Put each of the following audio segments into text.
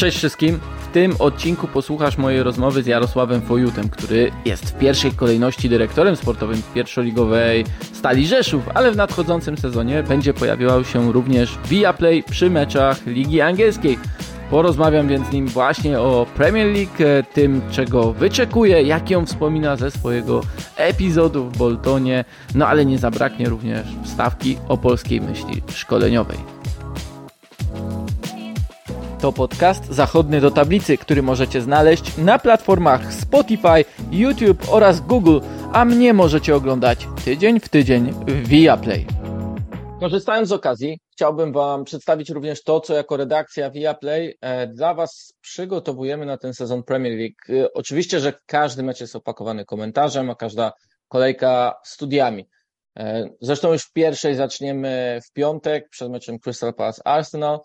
Cześć wszystkim. W tym odcinku posłuchasz mojej rozmowy z Jarosławem Fojutem, który jest w pierwszej kolejności dyrektorem sportowym pierwszoligowej Stali Rzeszów, ale w nadchodzącym sezonie będzie pojawiał się również Viaplay przy meczach Ligi Angielskiej. Porozmawiam więc z nim właśnie o Premier League, tym czego wyczekuje, jak ją wspomina ze swojego epizodu w Boltonie, no ale nie zabraknie również wstawki o polskiej myśli szkoleniowej. To podcast zachodny do tablicy, który możecie znaleźć na platformach Spotify, YouTube oraz Google, a mnie możecie oglądać tydzień w tydzień w Viaplay. Korzystając z okazji, chciałbym Wam przedstawić również to, co jako redakcja Viaplay e, dla Was przygotowujemy na ten sezon Premier League. E, oczywiście, że każdy mecz jest opakowany komentarzem, a każda kolejka studiami. E, zresztą już w pierwszej zaczniemy w piątek przed meczem Crystal Palace Arsenal.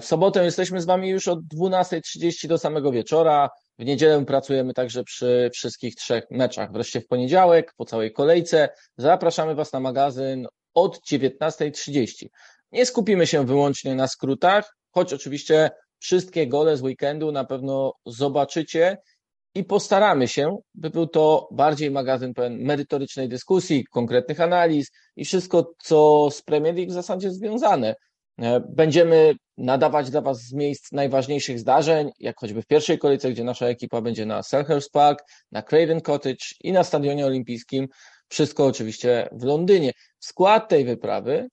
W sobotę jesteśmy z Wami już od 12.30 do samego wieczora. W niedzielę pracujemy także przy wszystkich trzech meczach. Wreszcie w poniedziałek, po całej kolejce, zapraszamy Was na magazyn od 19.30. Nie skupimy się wyłącznie na skrótach, choć oczywiście wszystkie gole z weekendu na pewno zobaczycie i postaramy się, by był to bardziej magazyn pełen merytorycznej dyskusji, konkretnych analiz i wszystko, co z Premier League w zasadzie związane. E, będziemy nadawać dla Was z miejsc najważniejszych zdarzeń, jak choćby w pierwszej kolejce, gdzie nasza ekipa będzie na Selhurst Park, na Craven Cottage i na Stadionie Olimpijskim. Wszystko oczywiście w Londynie. W skład tej wyprawy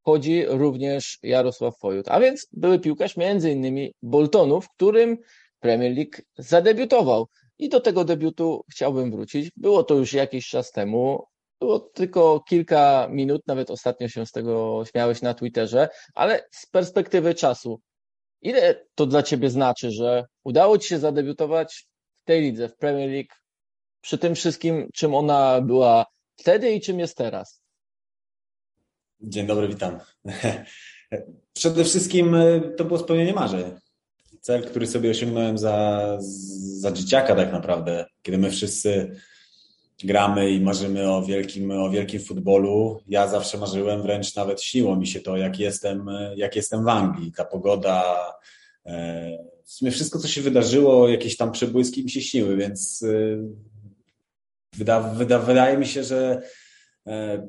wchodzi również Jarosław Fojut, a więc były piłkarz innymi Boltonu, w którym Premier League zadebiutował. I do tego debiutu chciałbym wrócić. Było to już jakiś czas temu. Było tylko kilka minut, nawet ostatnio się z tego śmiałeś na Twitterze, ale z perspektywy czasu, ile to dla Ciebie znaczy, że udało Ci się zadebiutować w tej lidze, w Premier League, przy tym wszystkim, czym ona była wtedy i czym jest teraz? Dzień dobry, witam. Przede wszystkim e, to było spełnienie marzeń. Cel, który sobie osiągnąłem za, za dzieciaka tak naprawdę, kiedy my wszyscy gramy i marzymy o wielkim, o wielkim futbolu. Ja zawsze marzyłem, wręcz nawet śniło mi się to, jak jestem, jak jestem w Anglii. Ta pogoda, e, w sumie wszystko, co się wydarzyło, jakieś tam przebłyski mi się śniły, więc e, wyda, wyda, wydaje mi się, że e,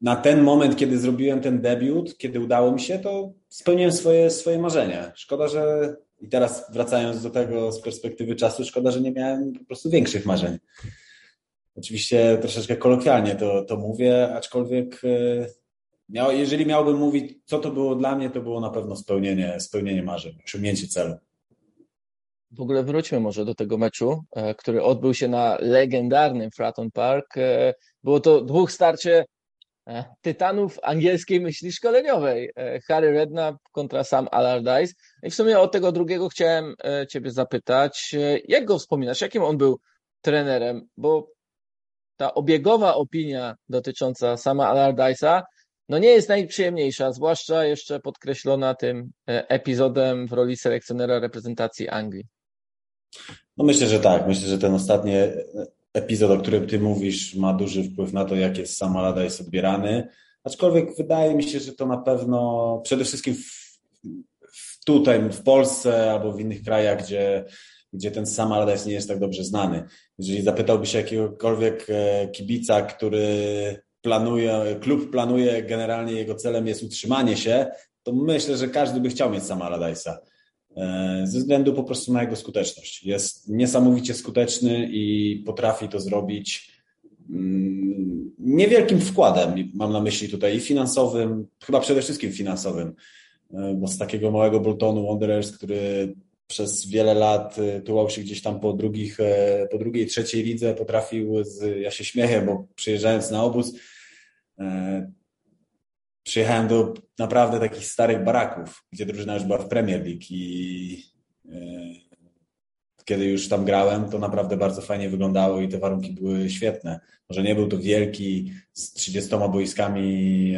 na ten moment, kiedy zrobiłem ten debiut, kiedy udało mi się, to spełniłem swoje, swoje marzenia. Szkoda, że i teraz wracając do tego z perspektywy czasu, szkoda, że nie miałem po prostu większych marzeń. Oczywiście troszeczkę kolokwialnie to, to mówię, aczkolwiek e, miał, jeżeli miałbym mówić, co to było dla mnie, to było na pewno spełnienie, spełnienie marzeń, osiągnięcie celu. W ogóle wróćmy może do tego meczu, e, który odbył się na legendarnym Fratton Park. E, było to dwóch starcie tytanów angielskiej myśli szkoleniowej. Harry Redknapp kontra Sam Allardyce. I w sumie od tego drugiego chciałem Ciebie zapytać, jak go wspominasz? Jakim on był trenerem? Bo ta obiegowa opinia dotycząca sama Allardyce'a no nie jest najprzyjemniejsza, zwłaszcza jeszcze podkreślona tym e, epizodem w roli selekcjonera reprezentacji Anglii. No myślę, że tak. Myślę, że ten ostatni epizod, o którym ty mówisz, ma duży wpływ na to, jak jest sam Allardyce odbierany. Aczkolwiek wydaje mi się, że to na pewno przede wszystkim w, w tutaj, w Polsce albo w innych krajach, gdzie gdzie ten sam Allardyce nie jest tak dobrze znany. Jeżeli zapytałbyś jakiegokolwiek e, kibica, który planuje, klub planuje, generalnie jego celem jest utrzymanie się, to myślę, że każdy by chciał mieć sama Allardyce'a. E, ze względu po prostu na jego skuteczność. Jest niesamowicie skuteczny i potrafi to zrobić mm, niewielkim wkładem, mam na myśli tutaj i finansowym, chyba przede wszystkim finansowym, e, bo z takiego małego Boltonu Wanderers, który przez wiele lat y, tułał się gdzieś tam po, drugich, e, po drugiej, trzeciej lidze, potrafił, z, ja się śmieję, bo przyjeżdżając na obóz, e, przyjechałem do naprawdę takich starych baraków, gdzie drużyna już była w Premier League i e, kiedy już tam grałem, to naprawdę bardzo fajnie wyglądało i te warunki były świetne. Może nie był to wielki z 30 boiskami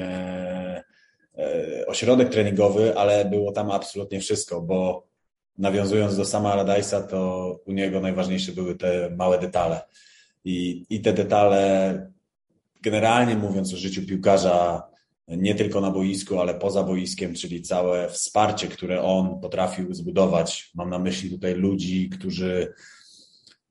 ośrodek treningowy, ale było tam absolutnie wszystko, bo nawiązując do sama Allardyce'a, to u niego najważniejsze były te małe detale. I, I te detale, generalnie mówiąc o życiu piłkarza, nie tylko na boisku, ale poza boiskiem, czyli całe wsparcie, które on potrafił zbudować. Mam na myśli tutaj ludzi, którzy,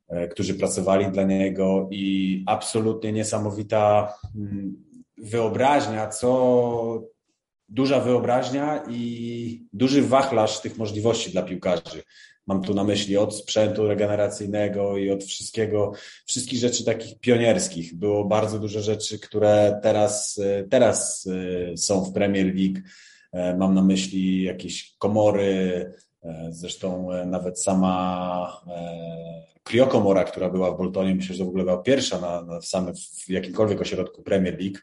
e, którzy pracowali dla niego i absolutnie niesamowita mm, wyobraźnia, co duża wyobraźnia i duży wachlarz tych możliwości dla piłkarzy. Mam tu na myśli od sprzętu regeneracyjnego i od wszystkiego, wszystkich rzeczy takich pionierskich. Było bardzo dużo rzeczy, które teraz, teraz e, są w Premier League. E, mam na myśli jakieś komory, e, zresztą nawet sama kriokomora, która była w Boltonie, myślę, że w ogóle była pierwsza na, na samym, w jakimkolwiek ośrodku Premier League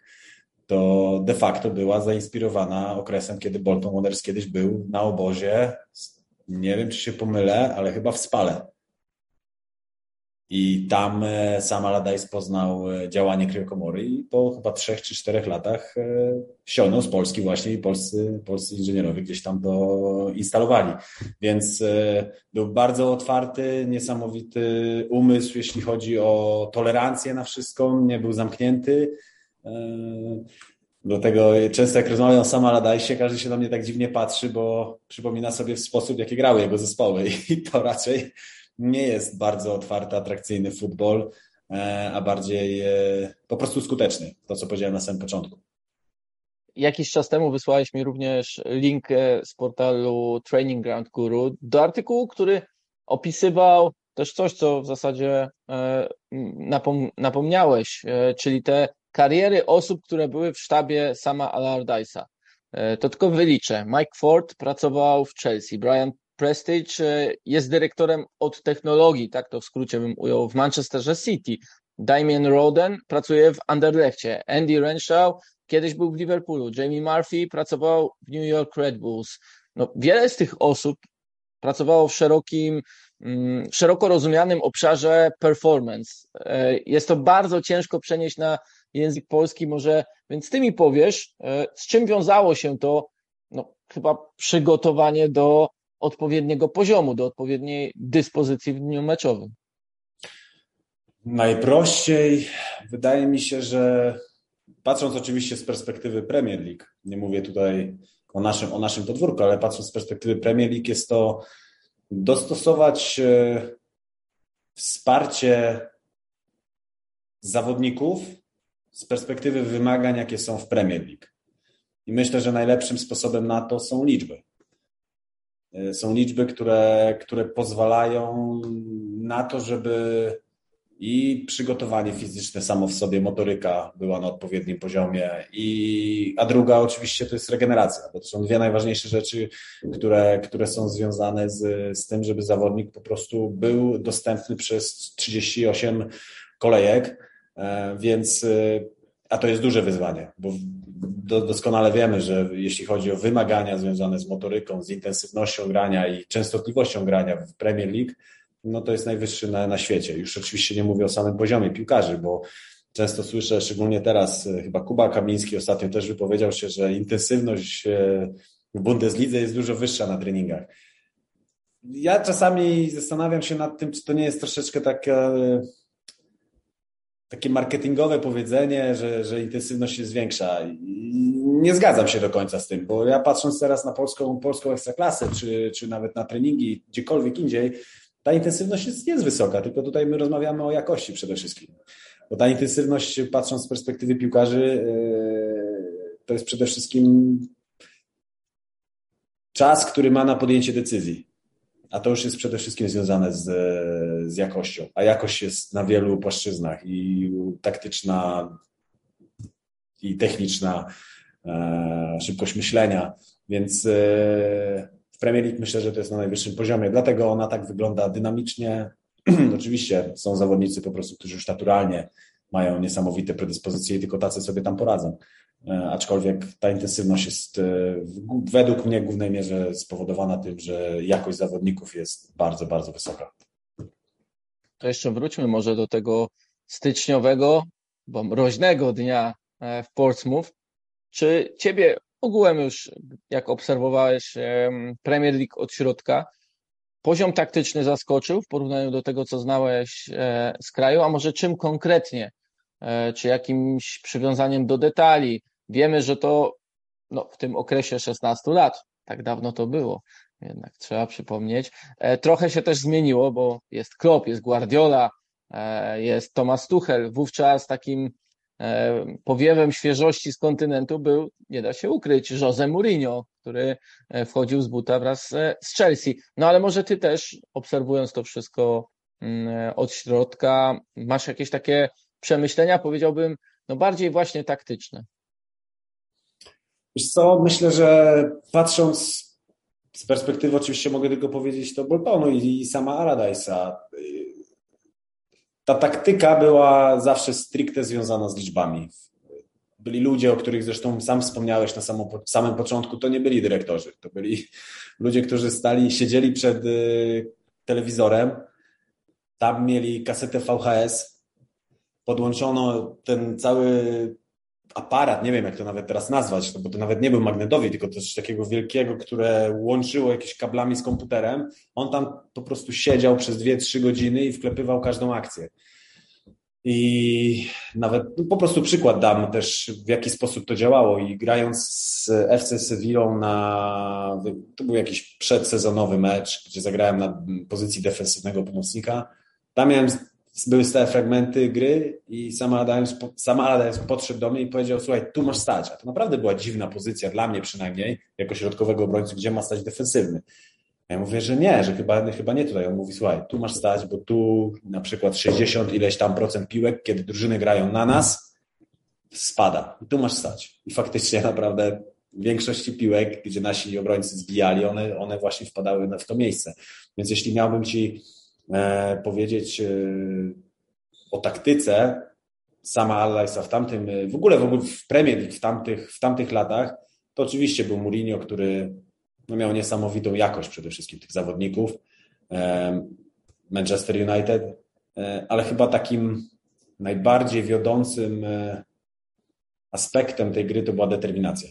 to de facto była zainspirowana okresem, kiedy Bolton Wanderers kiedyś był na obozie nie wiem, czy się pomylę, ale chyba w Spale. I tam e, sam Allardyce poznał e, działanie kryokomory i po chyba trzech czy czterech latach e, ściągnął z Polski właśnie i polscy, polscy inżynierowie gdzieś tam to instalowali. Więc był bardzo otwarty, niesamowity umysł, jeśli chodzi o tolerancję na wszystko, nie był zamknięty. Dlatego często jak rozmawiam z sama Ladajsie, każdy się na mnie tak dziwnie patrzy, bo przypomina sobie w sposób, jaki grały jego zespoły i to raczej nie jest bardzo otwarty, atrakcyjny futbol, e, a bardziej e, po prostu skuteczny, to co powiedziałem na samym początku. Jakiś czas temu wysłałeś mi również link e, z portalu Training Ground Guru do artykułu, który opisywał też coś, co w zasadzie napom napomniałeś, czyli te kariery osób, które były w sztabie sama Allardyce'a. E, to tylko wyliczę. Mike Ford pracował w Chelsea, Brian Prestige jest dyrektorem od technologii, tak to w skrócie bym ujął, w Manchesterze City. Damien Roden pracuje w Anderlechcie. Andy Renshaw kiedyś był w Liverpoolu. Jamie Murphy pracował w New York Red Bulls. No, wiele z tych osób pracowało w szerokim, mm, szeroko rozumianym obszarze performance. E, jest to bardzo ciężko przenieść na język polski może, więc ty mi powiesz, e, z czym wiązało się to, no chyba przygotowanie do odpowiedniego poziomu, do odpowiedniej dyspozycji w dniu meczowym. Najprościej wydaje mi się, że patrząc oczywiście z perspektywy Premier League, nie mówię tutaj o naszym, o naszym podwórku, ale patrząc z perspektywy Premier League, jest to dostosować e, wsparcie zawodników z perspektywy wymagań, jakie są w Premier League. I myślę, że najlepszym sposobem na to są liczby. E, są liczby, które, które pozwalają na to, żeby i przygotowanie fizyczne samo w sobie, motoryka była na odpowiednim poziomie, i, a druga oczywiście to jest regeneracja, bo to są dwie najważniejsze rzeczy, które, które są związane z, z tym, żeby zawodnik po prostu był dostępny przez 38 kolejek więc, e, a to jest duże wyzwanie, bo doskonale wiemy, że jeśli chodzi o wymagania związane z motoryką, z intensywnością grania i częstotliwością grania w Premier League, no to jest najwyższy na, na świecie. Już oczywiście nie mówię o samym poziomie piłkarzy, bo często słyszę, szczególnie teraz, e, chyba Kuba Kamiński ostatnio też wypowiedział się, że intensywność w Bundeslidze jest dużo wyższa na treningach. Ja czasami zastanawiam się nad tym, czy to nie jest troszeczkę taka takie marketingowe powiedzenie, że, że intensywność się zwiększa. nie zgadzam się do końca z tym, bo ja patrząc teraz na polską, polską ekstraklasę, czy, czy nawet na treningi gdziekolwiek indziej, ta intensywność jest, jest wysoka, tylko tutaj my rozmawiamy o jakości przede wszystkim. Bo ta intensywność, patrząc z perspektywy piłkarzy, yy, to jest przede wszystkim czas, który ma na podjęcie decyzji a to już jest przede wszystkim związane z, z jakością, a jakość jest na wielu płaszczyznach i taktyczna, i techniczna, e, szybkość myślenia, więc e, w Premier League myślę, że to jest na najwyższym poziomie, dlatego ona tak wygląda dynamicznie. Oczywiście są zawodnicy po prostu, którzy już naturalnie mają niesamowite predyspozycje i tylko tacy sobie tam poradzą. E, aczkolwiek ta intensywność jest e, według mnie w głównej mierze spowodowana tym, że jakość zawodników jest bardzo, bardzo wysoka. To jeszcze wróćmy może do tego styczniowego, bo mroźnego dnia e, w Portsmouth. Czy ciebie ogółem już, jak obserwowałeś Premier League od środka, poziom taktyczny zaskoczył w porównaniu do tego, co znałeś z kraju, a może czym konkretnie? Czy jakimś przywiązaniem do detali, Wiemy, że to no, w tym okresie 16 lat. Tak dawno to było, jednak trzeba przypomnieć. E, trochę się też zmieniło, bo jest Klopp, jest Guardiola, e, jest Thomas Tuchel. Wówczas takim e, powiewem świeżości z kontynentu był, nie da się ukryć, Jose Mourinho, który wchodził z buta wraz z Chelsea. No ale może ty też, obserwując to wszystko mm, od środka, masz jakieś takie przemyślenia, powiedziałbym, no bardziej właśnie taktyczne. Wiesz co, myślę, że patrząc z perspektywy, oczywiście mogę tylko powiedzieć to Boltonu i, i sama Allardyce'a, ta taktyka była zawsze stricte związana z liczbami. Byli ludzie, o których zresztą sam wspomniałeś na samym, samym początku, to nie byli dyrektorzy, to byli ludzie, którzy stali, siedzieli przed y, telewizorem, tam mieli kasetę VHS, podłączono ten cały aparat, nie wiem jak to nawet teraz nazwać, bo to nawet nie był magnetowi, tylko coś takiego wielkiego, które łączyło jakieś kablami z komputerem. On tam po prostu siedział przez 2-3 godziny i wklepywał każdą akcję. I nawet no po prostu przykład dam też, w jaki sposób to działało. I grając z FC Sevillą na. To był jakiś przedsezonowy mecz, gdzie zagrałem na pozycji defensywnego pomocnika. Tam miałem były stałe fragmenty gry i sama Adams, sama Adams podszedł do mnie i powiedział, słuchaj, tu masz stać. A to naprawdę była dziwna pozycja, dla mnie przynajmniej, jako środkowego obrońcy, gdzie ma stać defensywny. Ja mówię, że nie, że chyba, chyba nie tutaj. On mówi, słuchaj, tu masz stać, bo tu na przykład 60 ileś tam procent piłek, kiedy drużyny grają na nas, spada. I tu masz stać. I faktycznie naprawdę w większości piłek, gdzie nasi obrońcy zbijali, one, one właśnie wpadały w to miejsce. Więc jeśli miałbym ci powiedzieć e, o taktyce sama Allardyce'a w tamtym, w ogóle w, ogóle w Premier League w tamtych, w tamtych latach, to oczywiście był Mourinho, który no, miał niesamowitą jakość przede wszystkim tych zawodników. E, Manchester United, ale chyba takim najbardziej wiodącym aspektem tej gry to była determinacja.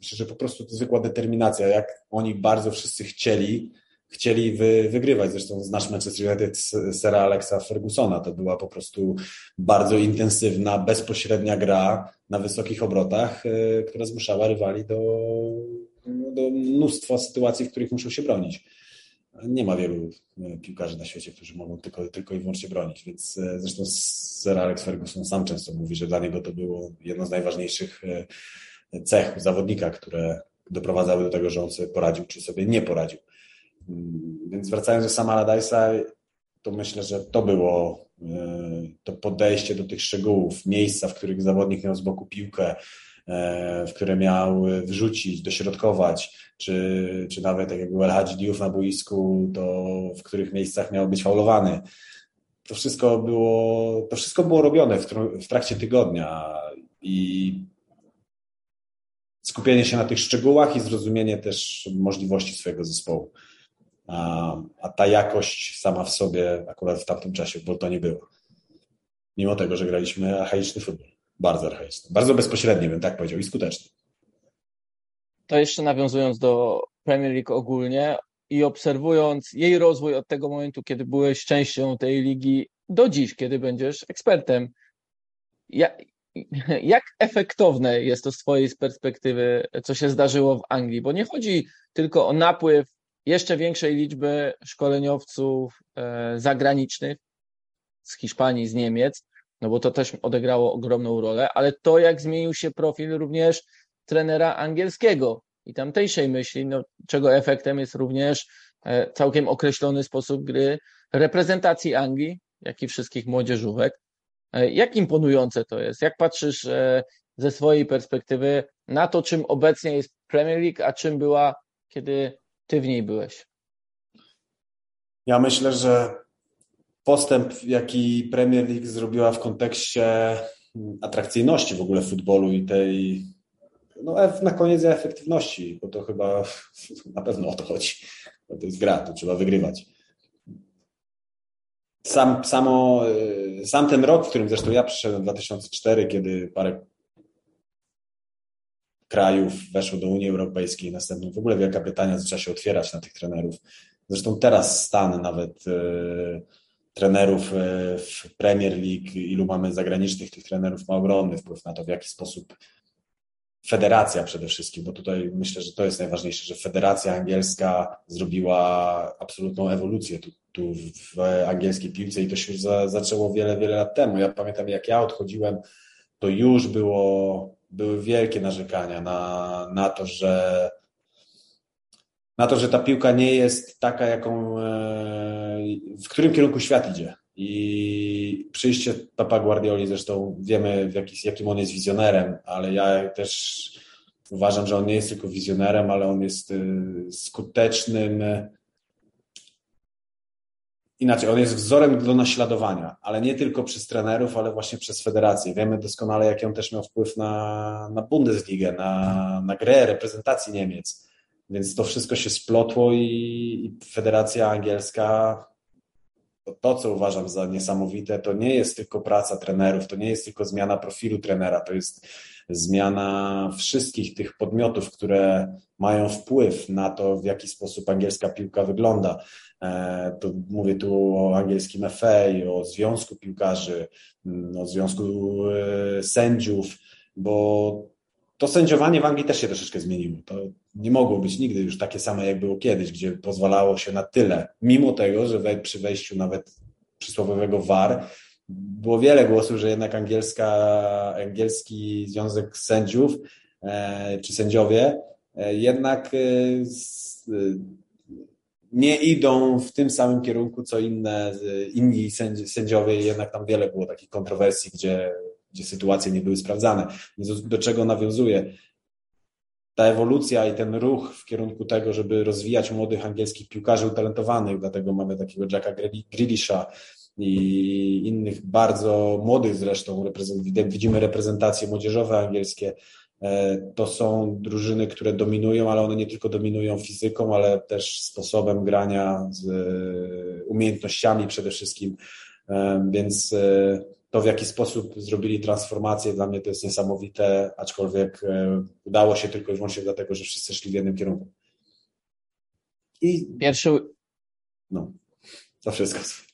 Myślę, że po prostu to zwykła determinacja, jak oni bardzo wszyscy chcieli, chcieli wy, wygrywać. Zresztą znasz Manchester United sera Alexa Fergusona. To była po prostu bardzo intensywna, bezpośrednia gra na wysokich obrotach, e, która zmuszała rywali do, do mnóstwa sytuacji, w których muszą się bronić. Nie ma wielu e, piłkarzy na świecie, którzy mogą tylko, tylko i wyłącznie bronić, więc e, zresztą Sir Alex Ferguson sam często mówi, że dla niego to było jedno z najważniejszych cech zawodnika, które doprowadzały do tego, że on sobie poradził, czy sobie nie poradził. Mm, więc wracając do sama Allardyce'a, to myślę, że to było e, to podejście do tych szczegółów, miejsca, w których zawodnik miał z boku piłkę, e, w które miał wrzucić, dośrodkować, czy, czy nawet tak jak był El Hadji na boisku, to w których miejscach miał być faulowany. To wszystko było, to wszystko było robione w, w trakcie tygodnia i skupienie się na tych szczegółach i zrozumienie też możliwości swojego zespołu a, ta jakość sama w sobie akurat w tamtym czasie w Boltonie była. Mimo tego, że graliśmy archaiczny futbol. Bardzo archaiczny. Bardzo bezpośredni, bym tak powiedział, i skuteczny. To jeszcze nawiązując do Premier League ogólnie i obserwując jej rozwój od tego momentu, kiedy byłeś częścią tej ligi, do dziś, kiedy będziesz ekspertem. Jak, jak efektowne jest to z Twojej perspektywy, co się zdarzyło w Anglii? Bo nie chodzi tylko o napływ jeszcze większej liczby szkoleniowców e, zagranicznych z Hiszpanii, z Niemiec, no bo to też odegrało ogromną rolę, ale to, jak zmienił się profil również trenera angielskiego i tamtejszej myśli, no, czego efektem jest również e, całkiem określony sposób gry reprezentacji Anglii, jak i wszystkich młodzieżówek. E, jak imponujące to jest? Jak patrzysz ze swojej perspektywy na to, czym obecnie jest Premier League, a czym była, kiedy ty w niej byłeś? Ja myślę, że postęp, jaki Premier League zrobiła w kontekście atrakcyjności w ogóle futbolu i tej, no na koniec efektywności, bo to chyba na pewno o to chodzi. Bo to jest gra, to trzeba wygrywać. Sam, samo, sam ten rok, w którym zresztą ja przyszedłem, 2004, kiedy parę krajów weszło do Unii Europejskiej, następnie w ogóle Wielka Brytania zaczęła się otwierać na tych trenerów. Zresztą teraz stan nawet e, trenerów e, w Premier League, ilu mamy zagranicznych tych trenerów, ma ogromny wpływ na to, w jaki sposób federacja przede wszystkim, bo tutaj myślę, że to jest najważniejsze, że federacja angielska zrobiła absolutną ewolucję tu, tu w angielskiej piłce i to się już za, zaczęło wiele, wiele lat temu. Ja pamiętam, jak ja odchodziłem, to już było, były wielkie narzekania na, na to, że na to, że ta piłka nie jest taka, jaką, e, w którym kierunku świat idzie. I przyjście Papa Guardioli, zresztą wiemy, jaki, jakim on jest wizjonerem, ale ja też uważam, że on nie jest tylko wizjonerem, ale on jest y, skutecznym. Inaczej, on jest wzorem do naśladowania, ale nie tylko przez trenerów, ale właśnie przez federację. Wiemy doskonale, jaki on też miał wpływ na, na Bundesligę, na, na grę reprezentacji Niemiec. Więc to wszystko się splotło i, i Federacja Angielska to, to, co uważam za niesamowite, to nie jest tylko praca trenerów, to nie jest tylko zmiana profilu trenera, to jest zmiana wszystkich tych podmiotów, które mają wpływ na to, w jaki sposób angielska piłka wygląda. E, to mówię tu o angielskim FA, o związku piłkarzy, mm, o związku e, sędziów, bo to sędziowanie w Anglii też się troszeczkę zmieniło. To nie mogło być nigdy już takie same, jak było kiedyś, gdzie pozwalało się na tyle, mimo tego, że przy wejściu nawet przysłowiowego VAR było wiele głosów, że jednak angielska, angielski związek sędziów e, czy sędziowie e, jednak e, nie idą w tym samym kierunku, co inne, inni sędziowie, jednak tam wiele było takich kontrowersji, gdzie gdzie sytuacje nie były sprawdzane. Do, czego nawiązuje? Ta ewolucja i ten ruch w kierunku tego, żeby rozwijać młodych angielskich piłkarzy utalentowanych, dlatego mamy takiego Jacka Grealisha i innych bardzo młodych zresztą, widzimy reprezentacje młodzieżowe angielskie, e, to są drużyny, które dominują, ale one nie tylko dominują fizyką, ale też sposobem grania, z e, umiejętnościami przede wszystkim. E, więc to, w jaki sposób zrobili transformację, dla mnie to jest niesamowite, aczkolwiek udało się tylko i wyłącznie dlatego, że wszyscy szli w jednym kierunku. I pierwszy. No, to wszystko.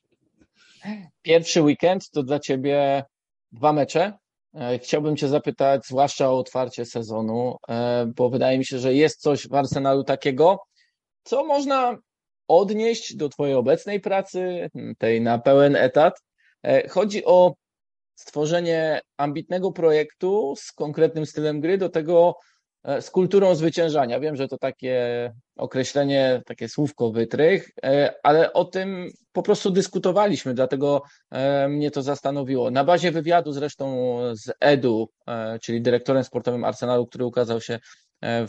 Pierwszy weekend to dla Ciebie dwa mecze. E, chciałbym Cię zapytać, zwłaszcza o otwarcie sezonu, e, bo wydaje mi się, że jest coś w Arsenalu takiego, co można odnieść do Twojej obecnej pracy, tej na pełen etat. Chodzi o stworzenie ambitnego projektu z konkretnym stylem gry, do tego e, z kulturą zwyciężania. Wiem, że to takie określenie, takie słówko wytrych, e, ale o tym po prostu dyskutowaliśmy, dlatego e, mnie to zastanowiło. Na bazie wywiadu zresztą z Edu, czyli dyrektorem sportowym Arsenalu, który ukazał się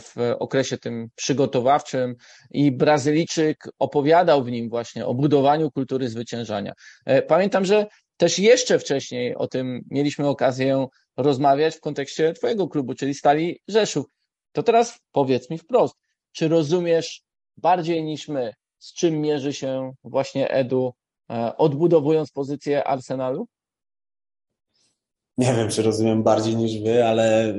w okresie tym przygotowawczym i Brazylijczyk opowiadał w nim właśnie o budowaniu kultury zwyciężania. Pamiętam, że też jeszcze wcześniej o tym mieliśmy okazję rozmawiać w kontekście Twojego klubu, czyli Stali Rzeszów. To teraz powiedz mi wprost, czy rozumiesz bardziej niż my, z czym mierzy się właśnie Edu, e, odbudowując pozycję Arsenalu? Nie wiem, czy rozumiem bardziej niż wy, ale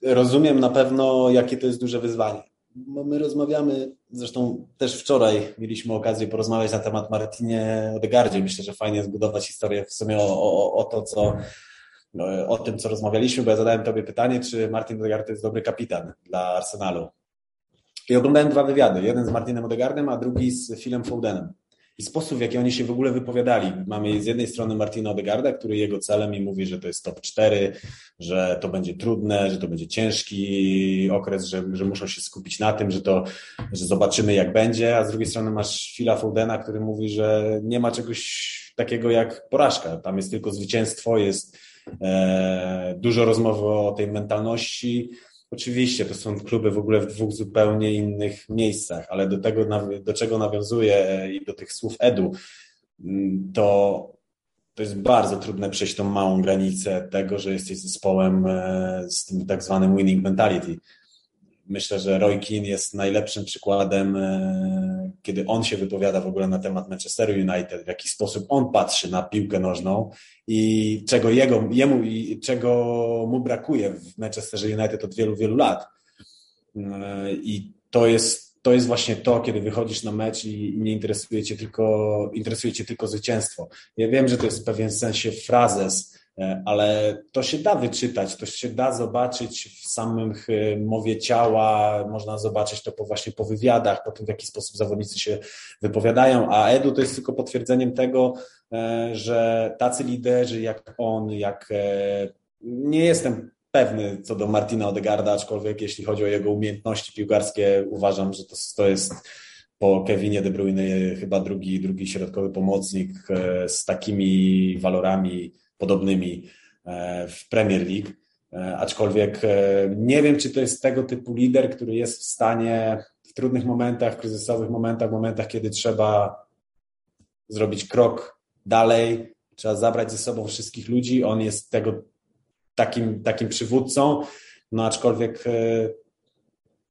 yy, rozumiem na pewno, jakie to jest duże wyzwanie my rozmawiamy, zresztą też wczoraj mieliśmy okazję porozmawiać na temat Martinie Odegardzie. Myślę, że fajnie zbudować historię w sumie o, o, o to, co o tym, co rozmawialiśmy, bo ja zadałem Tobie pytanie, czy Martin Odegaard to jest dobry kapitan dla Arsenalu. I oglądałem dwa wywiady. Jeden z Martinem Odegardem, a drugi z Philem Fodenem i sposób, w jaki oni się w ogóle wypowiadali. Mamy z jednej strony Martina Odegarda, który jego celem i mówi, że to jest top 4, że to będzie trudne, że to będzie ciężki okres, że, że muszą się skupić na tym, że to, że zobaczymy jak będzie, a z drugiej strony masz Phila Foudena, który mówi, że nie ma czegoś takiego jak porażka, tam jest tylko zwycięstwo, jest e, dużo rozmowy o tej mentalności, Oczywiście, to są kluby w ogóle w dwóch zupełnie innych miejscach, ale do tego, do czego nawiązuję e, i do tych słów Edu, mm, to, to jest bardzo trudne przejść tą małą granicę tego, że jesteś zespołem e, z tym tak zwanym winning mentality. Myślę, że Roy Keane jest najlepszym przykładem, e, kiedy on się wypowiada w ogóle na temat Manchesteru United, w jaki sposób on patrzy na piłkę nożną i czego jego, jemu i czego mu brakuje w Manchesterze United od wielu, wielu lat. E, I to jest, to jest właśnie to, kiedy wychodzisz na mecz i nie interesuje cię tylko, interesuje cię tylko zwycięstwo. Ja wiem, że to jest w pewien sensie frazes, ale to się da wyczytać, to się da zobaczyć w samym e, mowie ciała, można zobaczyć to po właśnie po wywiadach, po tym, w jaki sposób zawodnicy się wypowiadają, a Edu to jest tylko potwierdzeniem tego, e, że tacy liderzy jak on, jak nie jestem pewny co do Martina Odegarda, aczkolwiek jeśli chodzi o jego umiejętności piłkarskie, uważam, że to, to jest po Kevinie De Bruyne chyba drugi, drugi środkowy pomocnik z takimi walorami, podobnymi e, w Premier League. E, aczkolwiek e, nie wiem, czy to jest tego typu lider, który jest w stanie w trudnych momentach, kryzysowych momentach, momentach, kiedy trzeba zrobić krok dalej, trzeba zabrać ze sobą wszystkich ludzi. On jest tego takim, takim przywódcą, no aczkolwiek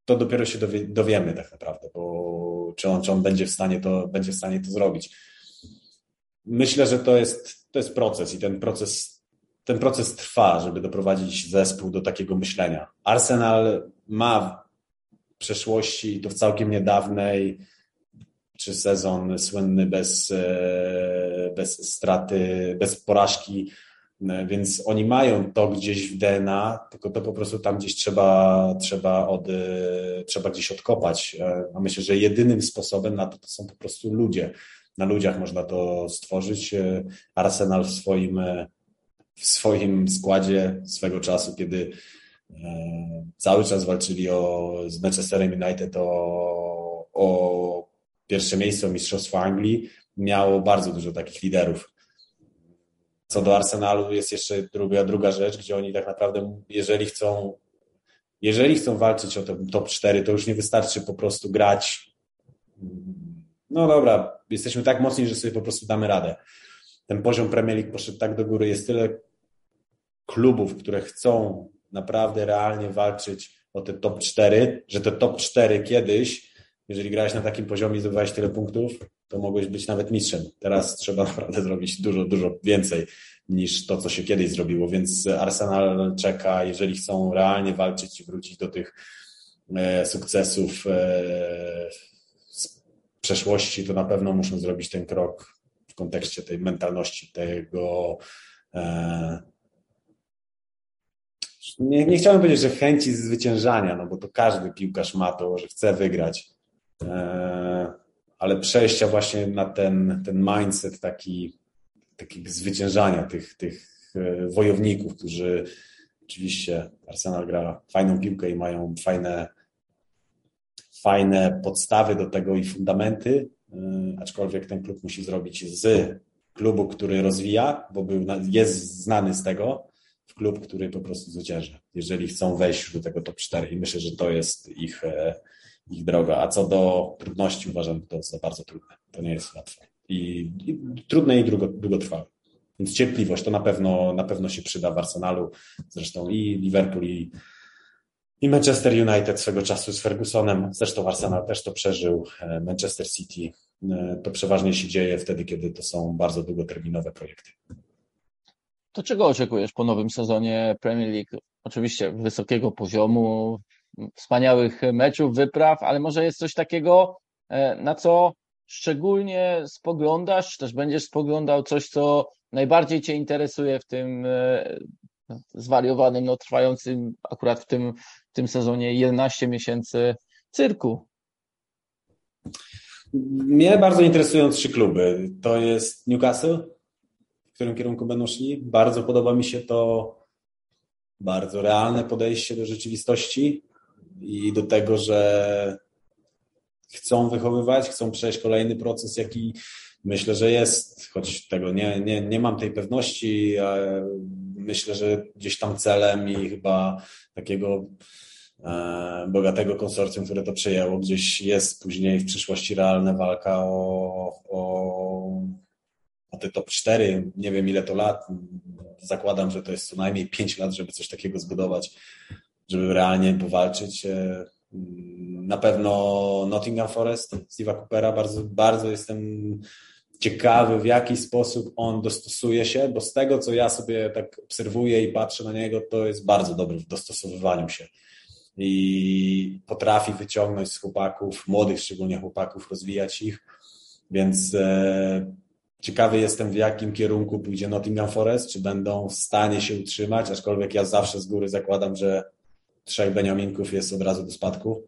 to dopiero się dowie, dowiemy tak naprawdę, bo czy on, czy on będzie w stanie to, będzie w stanie to zrobić. Myślę, że to jest to jest proces i ten proces, ten proces trwa, żeby doprowadzić zespół do takiego myślenia. Arsenal ma w przeszłości, to w całkiem niedawnej, czy sezon słynny bez, e, bez straty, bez porażki, e, więc oni mają to gdzieś w DNA, tylko to po prostu tam gdzieś trzeba, trzeba, od, e, trzeba gdzieś odkopać. A myślę, że jedynym sposobem na to, to są po prostu ludzie na ludziach można to stworzyć. E, Arsenal w swoim, e, w swoim składzie swego czasu, kiedy e, cały czas walczyli o, z Manchesterem United o, o pierwsze miejsce, o Mistrzostwo Anglii, miało bardzo dużo takich liderów. Co do Arsenalu jest jeszcze druga, druga rzecz, gdzie oni tak naprawdę, jeżeli chcą, jeżeli chcą walczyć o ten top 4, to już nie wystarczy po prostu grać no dobra, jesteśmy tak mocni, że sobie po prostu damy radę. Ten poziom Premier League poszedł tak do góry, jest tyle klubów, które chcą naprawdę realnie walczyć o te top 4, że te top 4 kiedyś, jeżeli grałeś na takim poziomie i zdobywałeś tyle punktów, to mogłeś być nawet mistrzem. Teraz trzeba naprawdę zrobić dużo, dużo więcej niż to, co się kiedyś zrobiło, więc Arsenal czeka, jeżeli chcą realnie walczyć i wrócić do tych e, sukcesów e, przeszłości, to na pewno muszą zrobić ten krok w kontekście tej mentalności, tego. E, nie, nie chciałem powiedzieć, że chęci zwyciężania, no bo to każdy piłkarz ma to, że chce wygrać, e, ale przejścia właśnie na ten, ten mindset taki, taki zwyciężania tych, tych e, wojowników, którzy oczywiście Arsenal gra fajną piłkę i mają fajne fajne podstawy do tego i fundamenty, y, aczkolwiek ten klub musi zrobić z klubu, który rozwija, bo był, jest znany z tego, w klub, który po prostu zwycięży, jeżeli chcą wejść do tego top 4 i myślę, że to jest ich, e, ich droga. A co do trudności, uważam, że to jest bardzo trudne. To nie jest łatwe. I, i trudne i długo, długotrwałe. Więc cierpliwość to na pewno, na pewno się przyda w Arsenalu. Zresztą i Liverpool, i i Manchester United swego czasu z Fergusonem, zresztą Arsenal też to przeżył, e, Manchester City. E, to przeważnie się dzieje wtedy, kiedy to są bardzo długoterminowe projekty. To czego oczekujesz po nowym sezonie Premier League? Oczywiście wysokiego poziomu, wspaniałych meczów, wypraw, ale może jest coś takiego, e, na co szczególnie spoglądasz, czy też będziesz spoglądał coś, co najbardziej Cię interesuje w tym zwariowanym, no trwającym akurat w tym, w tym sezonie 11 miesięcy cyrku. Mnie bardzo interesują trzy kluby. To jest Newcastle, w którym kierunku będą szli. Bardzo podoba mi się to bardzo realne podejście do rzeczywistości i do tego, że chcą wychowywać, chcą przejść kolejny proces, jaki myślę, że jest, choć tego nie, nie, nie mam tej pewności myślę, że gdzieś tam celem i chyba takiego e, bogatego konsorcjum, które to przejęło, gdzieś jest później w przyszłości realna walka o, o, o te top 4. Nie wiem ile to lat. Zakładam, że to jest co najmniej 5 lat, żeby coś takiego zbudować, żeby realnie powalczyć. E, na pewno Nottingham Forest, Steve'a Coopera, bardzo, bardzo jestem ciekawy, w jaki sposób on dostosuje się, bo z tego, co ja sobie tak obserwuję i patrzę na niego, to jest bardzo dobry w dostosowywaniu się i potrafi wyciągnąć z chłopaków, młodych szczególnie chłopaków, rozwijać ich, więc e, Ciekawy jestem, w jakim kierunku pójdzie Nottingham Forest, czy będą w stanie się utrzymać, aczkolwiek ja zawsze z góry zakładam, że trzech Beniaminków jest od razu do spadku.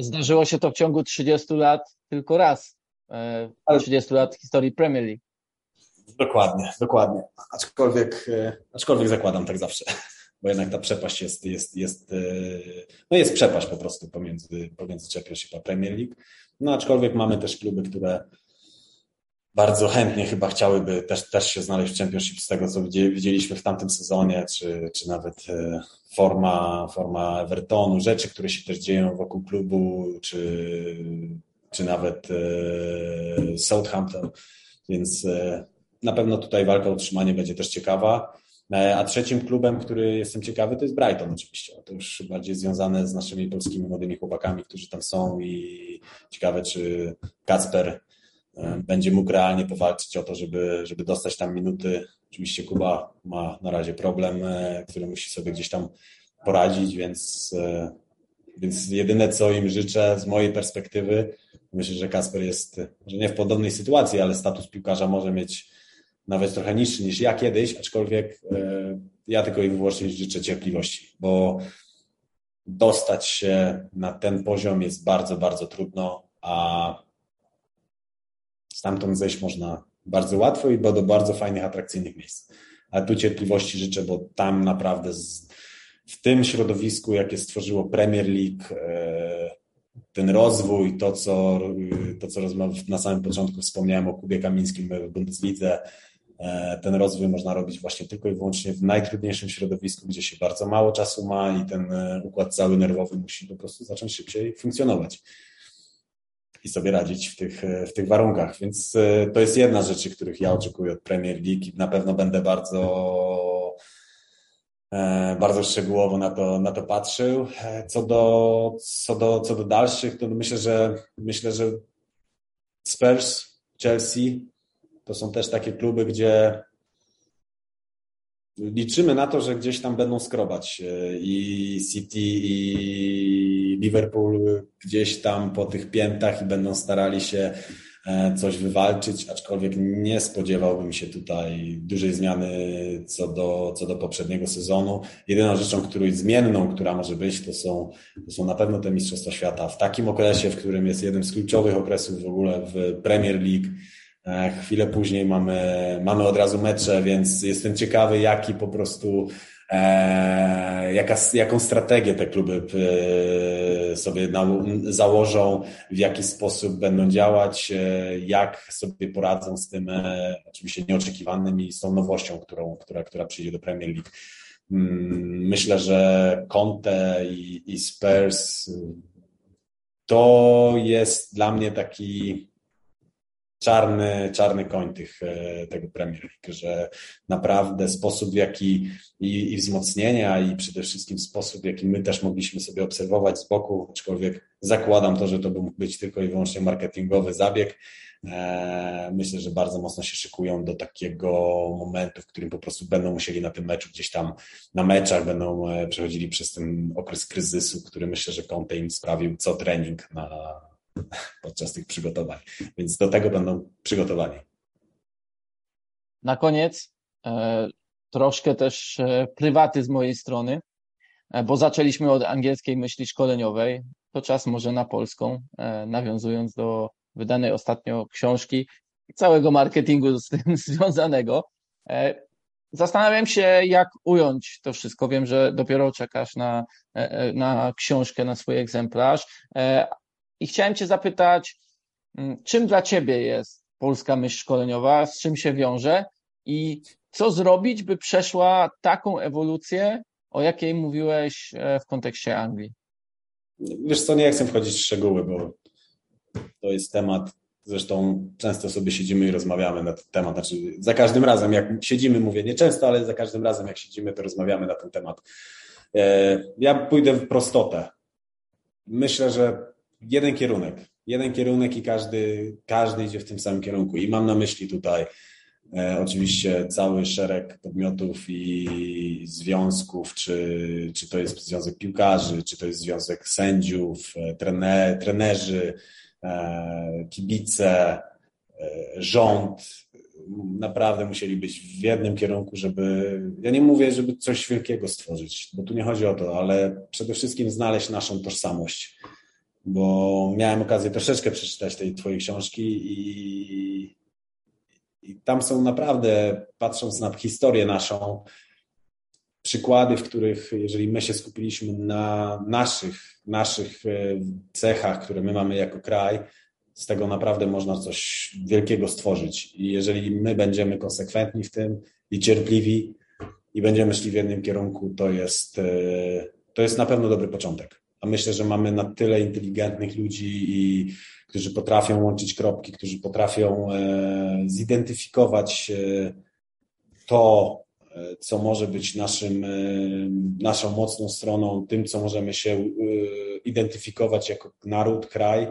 Zdarzyło się to w ciągu 30 lat tylko raz. 30 lat historii Premier League. Dokładnie, dokładnie. Aczkolwiek, aczkolwiek zakładam tak zawsze bo jednak ta przepaść jest, jest, jest, e, no jest przepaść po prostu pomiędzy, pomiędzy Championship a Premier League. No aczkolwiek mamy też kluby, które bardzo chętnie chyba chciałyby też, też się znaleźć w Championship z tego, co widzieliśmy w tamtym sezonie, czy, czy nawet e, forma, forma Evertonu, rzeczy, które się też dzieją wokół klubu, czy, czy nawet e, Southampton, więc na pewno tutaj walka o utrzymanie będzie też ciekawa. E, a trzecim klubem, który jestem ciekawy, to jest Brighton oczywiście. To już bardziej związane z naszymi polskimi młodymi chłopakami, którzy tam są i ciekawe, czy Kacper e, będzie mógł realnie powalczyć o to, żeby, żeby dostać tam minuty. Oczywiście Kuba ma na razie problem, e, który musi sobie gdzieś tam poradzić, więc, więc jedyne co im życzę z mojej perspektywy, myślę, że Kasper jest, że nie w podobnej sytuacji, ale status piłkarza może mieć nawet trochę niższy niż ja kiedyś, aczkolwiek e, ja tylko i wyłącznie życzę cierpliwości, bo dostać się na ten poziom jest bardzo, bardzo trudno, a stamtąd zejść można bardzo łatwo i do bardzo fajnych, atrakcyjnych miejsc. Ale tu cierpliwości życzę, bo tam naprawdę z, w tym środowisku, jakie stworzyło Premier League, e, ten rozwój, to co, to co na samym początku wspomniałem o Kubie Kamińskim w Bundeslidze, E, ten rozwój można robić właśnie tylko i wyłącznie w najtrudniejszym środowisku, gdzie się bardzo mało czasu ma i ten e, układ cały nerwowy musi po prostu zacząć szybciej funkcjonować i sobie radzić w tych, e, w tych warunkach. Więc to jest jedna z rzeczy, których ja oczekuję od Premier League i na pewno będę bardzo bardzo szczegółowo na to, na to patrzył. Co do, co, do, co do dalszych, to myślę, że myślę, że Spurs, Chelsea to są też takie kluby, gdzie liczymy na to, że gdzieś tam będą skrobać i City i Liverpool gdzieś tam po tych piętach i będą starali się e, coś wywalczyć, aczkolwiek nie spodziewałbym się tutaj dużej zmiany co do, co do poprzedniego sezonu. Jedyną rzeczą, której zmienną, która może być, to są, to są na pewno te Mistrzostwa Świata. W takim okresie, w którym jest jeden z kluczowych okresów w ogóle w Premier League, E, chwilę później mamy, mamy od razu mecze, więc jestem ciekawy, jaki po prostu, e, jaka, jaką strategię te kluby e, sobie założą, w jaki sposób będą działać, e, jak sobie poradzą z tym e, oczywiście nieoczekiwanym i z tą nowością, którą, która, która przyjdzie do Premier League. Mm, myślę, że Conte i, i Spurs to jest dla mnie taki czarny, czarny koń tych, e, tego Premier League, że naprawdę sposób w jaki i, i wzmocnienia i przede wszystkim sposób w jaki my też mogliśmy sobie obserwować z boku, aczkolwiek zakładam to, że to mógł być tylko i wyłącznie marketingowy zabieg. E, myślę, że bardzo mocno się szykują do takiego momentu, w którym po prostu będą musieli na tym meczu gdzieś tam na meczach będą e, przechodzili przez ten okres kryzysu, który myślę, że Conte im sprawił co trening na, podczas tych przygotowań. Więc do tego będą przygotowani. Na koniec e, troszkę też e, prywaty z mojej strony, e, bo zaczęliśmy od angielskiej myśli szkoleniowej. To czas może na polską, nawiązując do wydanej ostatnio książki i całego marketingu z tym związanego. Zastanawiam się, jak ująć to wszystko. Wiem, że dopiero czekasz na, na książkę, na swój egzemplarz, i chciałem Cię zapytać, mm, czym dla Ciebie jest polska myśl szkoleniowa, z czym się wiąże i co zrobić, by przeszła taką ewolucję, o jakiej mówiłeś e, w kontekście Anglii? Wiesz co, nie chcę wchodzić w szczegóły, bo to jest temat, zresztą często sobie siedzimy i rozmawiamy na ten temat, znaczy za każdym razem jak siedzimy, mówię nie często, ale za każdym razem jak siedzimy, to rozmawiamy na ten temat. E, ja pójdę w prostotę. Myślę, że jeden kierunek. Jeden kierunek i każdy, każdy idzie w tym samym kierunku. I mam na myśli tutaj e, oczywiście cały szereg podmiotów i związków, czy, czy to jest związek piłkarzy, czy to jest związek sędziów, e, trener, trenerzy, e, kibice, rząd, naprawdę musieli być w jednym kierunku, żeby. Ja nie mówię, żeby coś wielkiego stworzyć, bo tu nie chodzi o to, ale przede wszystkim znaleźć naszą tożsamość. Bo miałem okazję troszeczkę przeczytać tej Twojej książki i, i tam są naprawdę, patrząc na historię naszą, przykłady, w których, jeżeli my się skupiliśmy na naszych, naszych e, cechach, które my mamy jako kraj, z tego naprawdę można coś wielkiego stworzyć. I jeżeli my będziemy konsekwentni w tym i cierpliwi i będziemy szli w jednym kierunku, to jest, e, to jest na pewno dobry początek. A myślę, że mamy na tyle inteligentnych ludzi, i, którzy potrafią łączyć kropki, którzy potrafią e, zidentyfikować to, co może być naszym, naszą mocną stroną, tym, co możemy się e, identyfikować jako naród, kraj,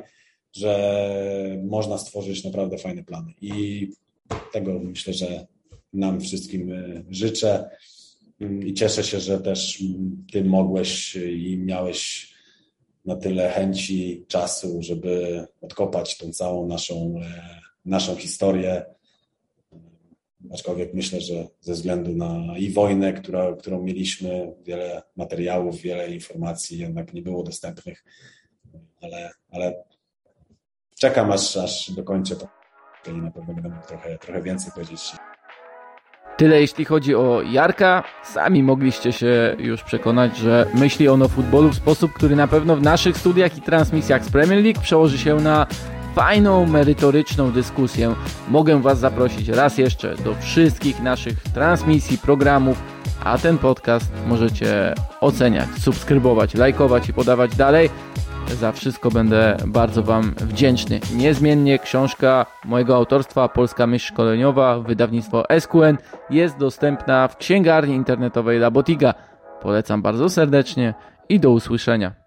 że można stworzyć naprawdę fajne plany. I tego myślę, że nam wszystkim e, życzę i cieszę się, że też ty mogłeś i miałeś na tyle chęci, czasu, żeby odkopać tą całą naszą, e, naszą historię aczkolwiek myślę, że ze względu na i wojnę, która, którą mieliśmy, wiele materiałów, wiele informacji jednak nie było dostępnych, ale, ale czekam aż, aż dokończę to i na pewno będę mógł trochę, trochę więcej powiedzieć. Tyle jeśli chodzi o Jarka. Sami mogliście się już przekonać, że myśli on o futbolu w sposób, który na pewno w naszych studiach i transmisjach z Premier League przełoży się na fajną, merytoryczną dyskusję, mogę Was zaprosić raz jeszcze do wszystkich naszych transmisji, programów, a ten podcast możecie oceniać, subskrybować, lajkować i podawać dalej. Za wszystko będę bardzo Wam wdzięczny. Niezmiennie książka mojego autorstwa Polska Myśl Szkoleniowa, wydawnictwo SQN jest dostępna w księgarni internetowej La Botiga. Polecam bardzo serdecznie i do usłyszenia.